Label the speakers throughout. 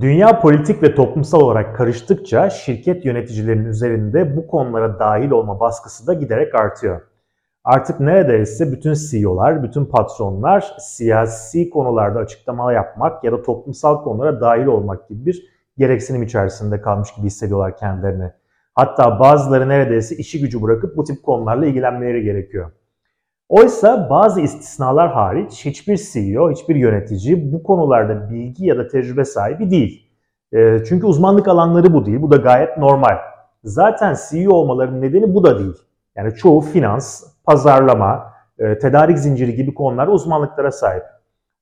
Speaker 1: Dünya politik ve toplumsal olarak karıştıkça şirket yöneticilerinin üzerinde bu konulara dahil olma baskısı da giderek artıyor. Artık neredeyse bütün CEO'lar, bütün patronlar siyasi konularda açıklama yapmak ya da toplumsal konulara dahil olmak gibi bir gereksinim içerisinde kalmış gibi hissediyorlar kendilerini. Hatta bazıları neredeyse işi gücü bırakıp bu tip konularla ilgilenmeleri gerekiyor. Oysa bazı istisnalar hariç hiçbir CEO, hiçbir yönetici bu konularda bilgi ya da tecrübe sahibi değil. E, çünkü uzmanlık alanları bu değil. Bu da gayet normal. Zaten CEO olmalarının nedeni bu da değil. Yani çoğu finans, pazarlama, e, tedarik zinciri gibi konularda uzmanlıklara sahip.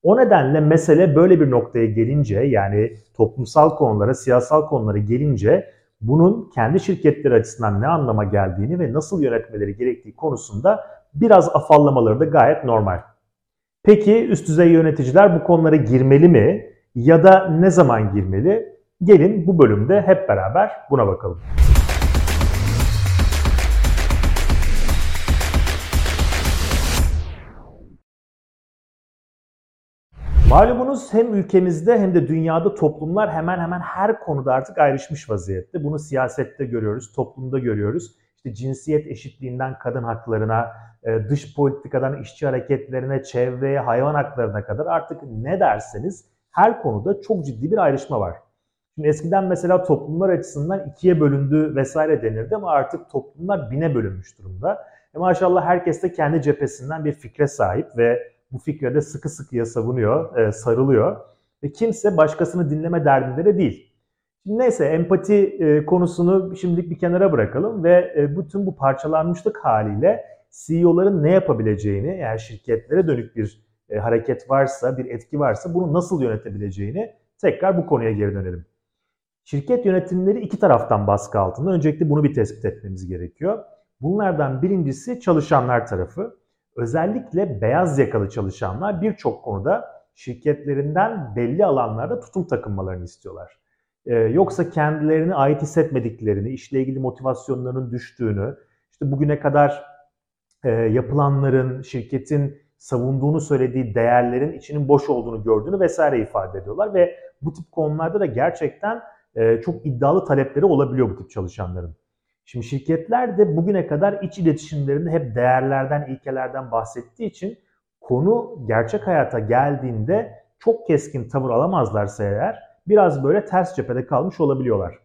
Speaker 1: O nedenle mesele böyle bir noktaya gelince yani toplumsal konulara, siyasal konulara gelince bunun kendi şirketleri açısından ne anlama geldiğini ve nasıl yönetmeleri gerektiği konusunda biraz afallamaları da gayet normal. Peki üst düzey yöneticiler bu konulara girmeli mi ya da ne zaman girmeli? Gelin bu bölümde hep beraber buna bakalım. Malumunuz hem ülkemizde hem de dünyada toplumlar hemen hemen her konuda artık ayrışmış vaziyette. Bunu siyasette görüyoruz, toplumda görüyoruz. İşte cinsiyet eşitliğinden kadın haklarına, e, dış politikadan işçi hareketlerine, çevreye, hayvan haklarına kadar artık ne derseniz her konuda çok ciddi bir ayrışma var. Şimdi eskiden mesela toplumlar açısından ikiye bölündü vesaire denirdi ama artık toplumlar bine bölünmüş durumda. E maşallah herkes de kendi cephesinden bir fikre sahip ve bu fikre de sıkı sıkıya savunuyor, e, sarılıyor. Ve kimse başkasını dinleme derdinde de değil. Şimdi neyse empati e, konusunu şimdilik bir kenara bırakalım ve e, bütün bu parçalanmışlık haliyle CEO'ların ne yapabileceğini, eğer şirketlere dönük bir e, hareket varsa, bir etki varsa bunu nasıl yönetebileceğini tekrar bu konuya geri dönelim. Şirket yönetimleri iki taraftan baskı altında. Öncelikle bunu bir tespit etmemiz gerekiyor. Bunlardan birincisi çalışanlar tarafı. Özellikle beyaz yakalı çalışanlar birçok konuda şirketlerinden belli alanlarda tutum takınmalarını istiyorlar. Ee, yoksa kendilerini ait hissetmediklerini, işle ilgili motivasyonlarının düştüğünü, işte bugüne kadar e, yapılanların, şirketin savunduğunu söylediği değerlerin içinin boş olduğunu gördüğünü vesaire ifade ediyorlar ve bu tip konularda da gerçekten e, çok iddialı talepleri olabiliyor bu tip çalışanların. Şimdi şirketler de bugüne kadar iç iletişimlerinde hep değerlerden, ilkelerden bahsettiği için konu gerçek hayata geldiğinde çok keskin tavır alamazlarsa eğer biraz böyle ters cephede kalmış olabiliyorlar.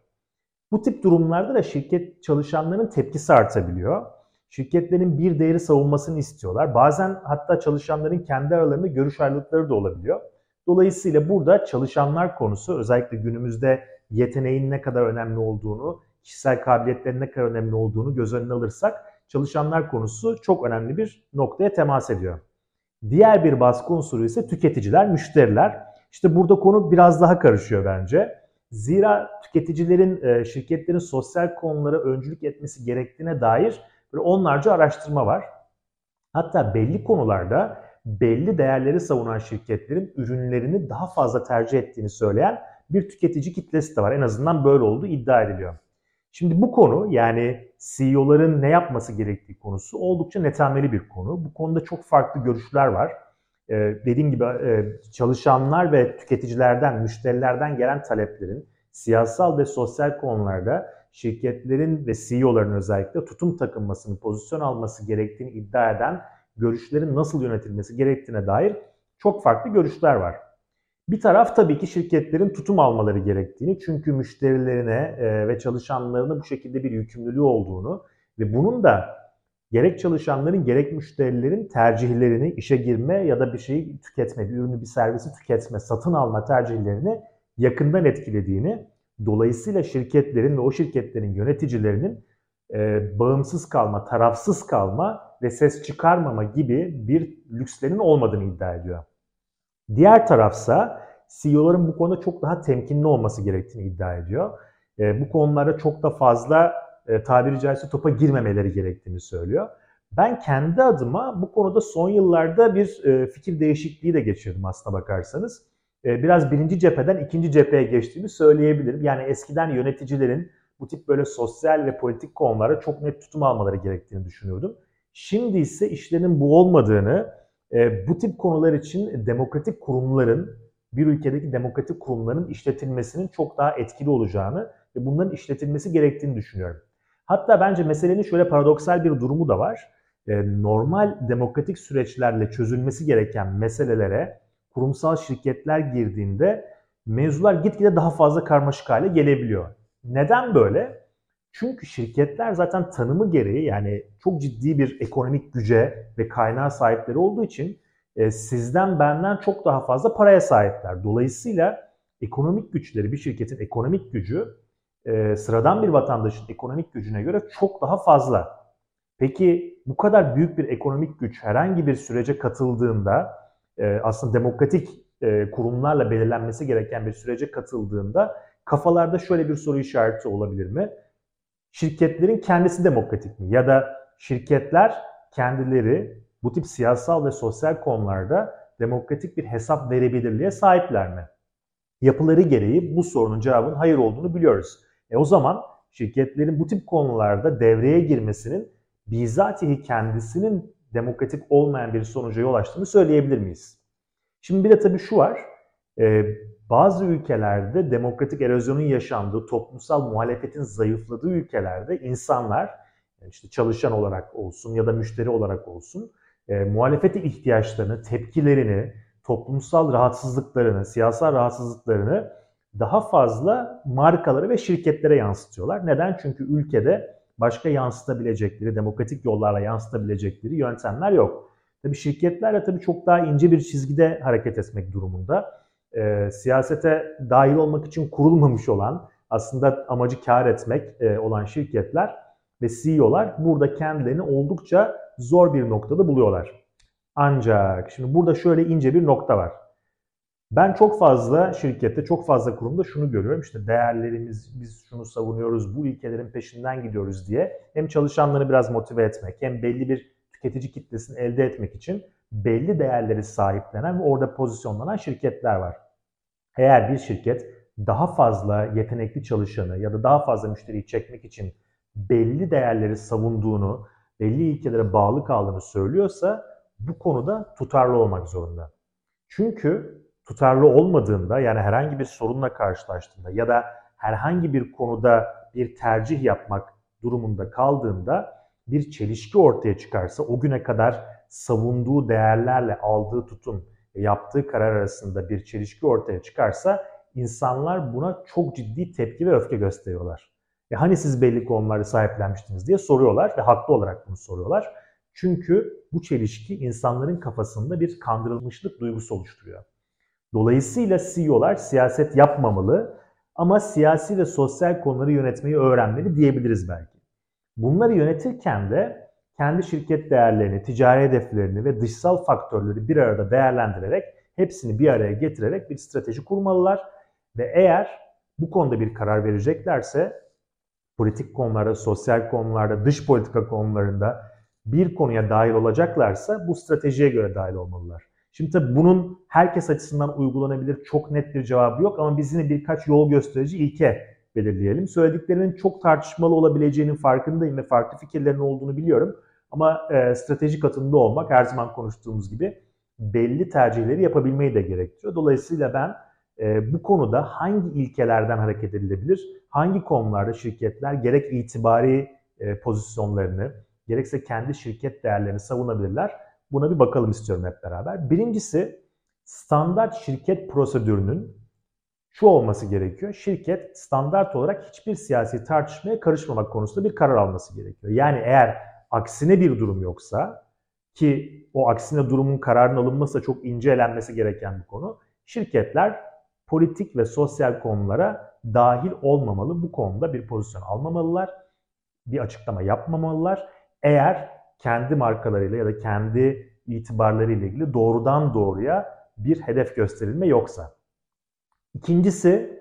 Speaker 1: Bu tip durumlarda da şirket çalışanlarının tepkisi artabiliyor. Şirketlerin bir değeri savunmasını istiyorlar. Bazen hatta çalışanların kendi aralarında görüş ayrılıkları da olabiliyor. Dolayısıyla burada çalışanlar konusu özellikle günümüzde yeteneğin ne kadar önemli olduğunu, kişisel kabiliyetlerin ne kadar önemli olduğunu göz önüne alırsak çalışanlar konusu çok önemli bir noktaya temas ediyor. Diğer bir baskı unsuru ise tüketiciler, müşteriler. İşte burada konu biraz daha karışıyor bence. Zira tüketicilerin, e, şirketlerin sosyal konulara öncülük etmesi gerektiğine dair böyle onlarca araştırma var. Hatta belli konularda belli değerleri savunan şirketlerin ürünlerini daha fazla tercih ettiğini söyleyen bir tüketici kitlesi de var. En azından böyle olduğu iddia ediliyor. Şimdi bu konu yani CEO'ların ne yapması gerektiği konusu oldukça netameli bir konu. Bu konuda çok farklı görüşler var. Ee, dediğim gibi e, çalışanlar ve tüketicilerden, müşterilerden gelen taleplerin siyasal ve sosyal konularda şirketlerin ve CEO'ların özellikle tutum takınmasını, pozisyon alması gerektiğini iddia eden görüşlerin nasıl yönetilmesi gerektiğine dair çok farklı görüşler var. Bir taraf tabii ki şirketlerin tutum almaları gerektiğini çünkü müşterilerine e, ve çalışanlarına bu şekilde bir yükümlülüğü olduğunu ve bunun da gerek çalışanların gerek müşterilerin tercihlerini işe girme ya da bir şeyi tüketme, bir ürünü bir servisi tüketme, satın alma tercihlerini yakından etkilediğini, dolayısıyla şirketlerin ve o şirketlerin yöneticilerinin e, bağımsız kalma, tarafsız kalma ve ses çıkarmama gibi bir lükslerin olmadığını iddia ediyor. Diğer tarafsa CEO'ların bu konuda çok daha temkinli olması gerektiğini iddia ediyor. E, bu konularda çok da fazla e, tabiri caizse topa girmemeleri gerektiğini söylüyor. Ben kendi adıma bu konuda son yıllarda bir e, fikir değişikliği de geçirdim aslına bakarsanız. E, biraz birinci cepheden ikinci cepheye geçtiğimi söyleyebilirim. Yani eskiden yöneticilerin bu tip böyle sosyal ve politik konulara çok net tutum almaları gerektiğini düşünüyordum. Şimdi ise işlerinin bu olmadığını, e, bu tip konular için demokratik kurumların bir ülkedeki demokratik kurumların işletilmesinin çok daha etkili olacağını ve bunların işletilmesi gerektiğini düşünüyorum. Hatta bence meselenin şöyle paradoksal bir durumu da var. Ee, normal demokratik süreçlerle çözülmesi gereken meselelere kurumsal şirketler girdiğinde mevzular gitgide daha fazla karmaşık hale gelebiliyor. Neden böyle? Çünkü şirketler zaten tanımı gereği yani çok ciddi bir ekonomik güce ve kaynağı sahipleri olduğu için e, sizden benden çok daha fazla paraya sahipler. Dolayısıyla ekonomik güçleri, bir şirketin ekonomik gücü e, sıradan bir vatandaşın ekonomik gücüne göre çok daha fazla. Peki bu kadar büyük bir ekonomik güç herhangi bir sürece katıldığında e, aslında demokratik e, kurumlarla belirlenmesi gereken bir sürece katıldığında kafalarda şöyle bir soru işareti olabilir mi? Şirketlerin kendisi demokratik mi? Ya da şirketler kendileri bu tip siyasal ve sosyal konularda demokratik bir hesap verebilirliğe sahipler mi? Yapıları gereği bu sorunun cevabının hayır olduğunu biliyoruz. E o zaman şirketlerin bu tip konularda devreye girmesinin bizatihi kendisinin demokratik olmayan bir sonuca yol açtığını söyleyebilir miyiz? Şimdi bir de tabii şu var. E, bazı ülkelerde demokratik erozyonun yaşandığı, toplumsal muhalefetin zayıfladığı ülkelerde insanlar işte çalışan olarak olsun ya da müşteri olarak olsun e, muhalefete ihtiyaçlarını, tepkilerini, toplumsal rahatsızlıklarını, siyasal rahatsızlıklarını daha fazla markalara ve şirketlere yansıtıyorlar. Neden? Çünkü ülkede başka yansıtabilecekleri, demokratik yollarla yansıtabilecekleri yöntemler yok. Tabii şirketlerle tabii çok daha ince bir çizgide hareket etmek durumunda. E, siyasete dahil olmak için kurulmamış olan, aslında amacı kar etmek e, olan şirketler ve CEO'lar burada kendilerini oldukça zor bir noktada buluyorlar. Ancak şimdi burada şöyle ince bir nokta var. Ben çok fazla şirkette, çok fazla kurumda şunu görüyorum. İşte değerlerimiz, biz şunu savunuyoruz, bu ilkelerin peşinden gidiyoruz diye hem çalışanları biraz motive etmek, hem belli bir tüketici kitlesini elde etmek için belli değerleri sahiplenen ve orada pozisyonlanan şirketler var. Eğer bir şirket daha fazla yetenekli çalışanı ya da daha fazla müşteriyi çekmek için belli değerleri savunduğunu, belli ilkelere bağlı kaldığını söylüyorsa bu konuda tutarlı olmak zorunda. Çünkü tutarlı olmadığında yani herhangi bir sorunla karşılaştığında ya da herhangi bir konuda bir tercih yapmak durumunda kaldığında bir çelişki ortaya çıkarsa o güne kadar savunduğu değerlerle aldığı tutum, yaptığı karar arasında bir çelişki ortaya çıkarsa insanlar buna çok ciddi tepki ve öfke gösteriyorlar. E hani siz belli konuları sahiplenmiştiniz diye soruyorlar ve haklı olarak bunu soruyorlar. Çünkü bu çelişki insanların kafasında bir kandırılmışlık duygusu oluşturuyor. Dolayısıyla CEO'lar siyaset yapmamalı ama siyasi ve sosyal konuları yönetmeyi öğrenmeli diyebiliriz belki. Bunları yönetirken de kendi şirket değerlerini, ticari hedeflerini ve dışsal faktörleri bir arada değerlendirerek hepsini bir araya getirerek bir strateji kurmalılar ve eğer bu konuda bir karar vereceklerse politik konularda, sosyal konularda, dış politika konularında bir konuya dahil olacaklarsa bu stratejiye göre dahil olmalılar. Şimdi tabii bunun herkes açısından uygulanabilir çok net bir cevabı yok ama biz yine birkaç yol gösterici ilke belirleyelim. Söylediklerinin çok tartışmalı olabileceğinin farkındayım ve farklı fikirlerin olduğunu biliyorum. Ama e, stratejik atında olmak her zaman konuştuğumuz gibi belli tercihleri yapabilmeyi de gerektiriyor. Dolayısıyla ben e, bu konuda hangi ilkelerden hareket edilebilir, hangi konularda şirketler gerek itibari e, pozisyonlarını, gerekse kendi şirket değerlerini savunabilirler. Buna bir bakalım istiyorum hep beraber. Birincisi standart şirket prosedürünün şu olması gerekiyor. Şirket standart olarak hiçbir siyasi tartışmaya karışmamak konusunda bir karar alması gerekiyor. Yani eğer aksine bir durum yoksa ki o aksine durumun kararın alınması da çok ince elenmesi gereken bir konu. Şirketler politik ve sosyal konulara dahil olmamalı. Bu konuda bir pozisyon almamalılar. Bir açıklama yapmamalılar. Eğer kendi markalarıyla ya da kendi itibarlarıyla ilgili doğrudan doğruya bir hedef gösterilme yoksa. İkincisi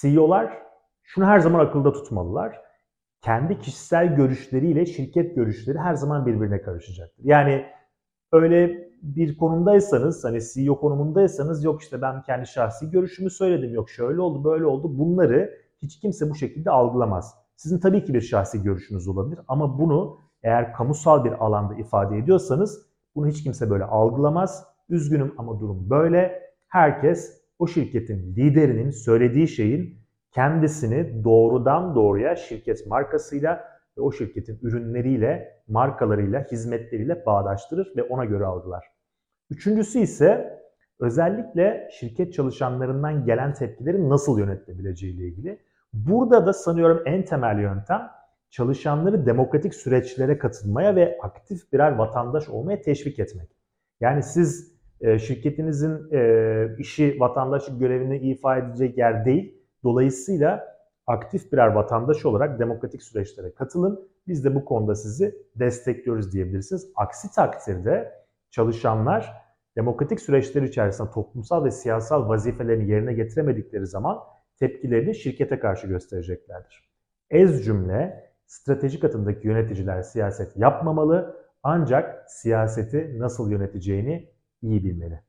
Speaker 1: CEO'lar şunu her zaman akılda tutmalılar. Kendi kişisel görüşleriyle şirket görüşleri her zaman birbirine karışacaktır. Yani öyle bir konumdaysanız hani CEO konumundaysanız yok işte ben kendi şahsi görüşümü söyledim yok şöyle oldu böyle oldu bunları hiç kimse bu şekilde algılamaz. Sizin tabii ki bir şahsi görüşünüz olabilir ama bunu eğer kamusal bir alanda ifade ediyorsanız bunu hiç kimse böyle algılamaz. Üzgünüm ama durum böyle. Herkes o şirketin liderinin söylediği şeyin kendisini doğrudan doğruya şirket markasıyla ve o şirketin ürünleriyle, markalarıyla, hizmetleriyle bağdaştırır ve ona göre algılar. Üçüncüsü ise özellikle şirket çalışanlarından gelen tepkileri nasıl yönetilebileceği ile ilgili. Burada da sanıyorum en temel yöntem çalışanları demokratik süreçlere katılmaya ve aktif birer vatandaş olmaya teşvik etmek. Yani siz e, şirketinizin e, işi vatandaşlık görevini ifa edecek yer değil. Dolayısıyla aktif birer vatandaş olarak demokratik süreçlere katılın. Biz de bu konuda sizi destekliyoruz diyebilirsiniz. Aksi takdirde çalışanlar demokratik süreçler içerisinde toplumsal ve siyasal vazifelerini yerine getiremedikleri zaman tepkilerini şirkete karşı göstereceklerdir. Ez cümle stratejik adımdaki yöneticiler siyaset yapmamalı ancak siyaseti nasıl yöneteceğini iyi bilmeli.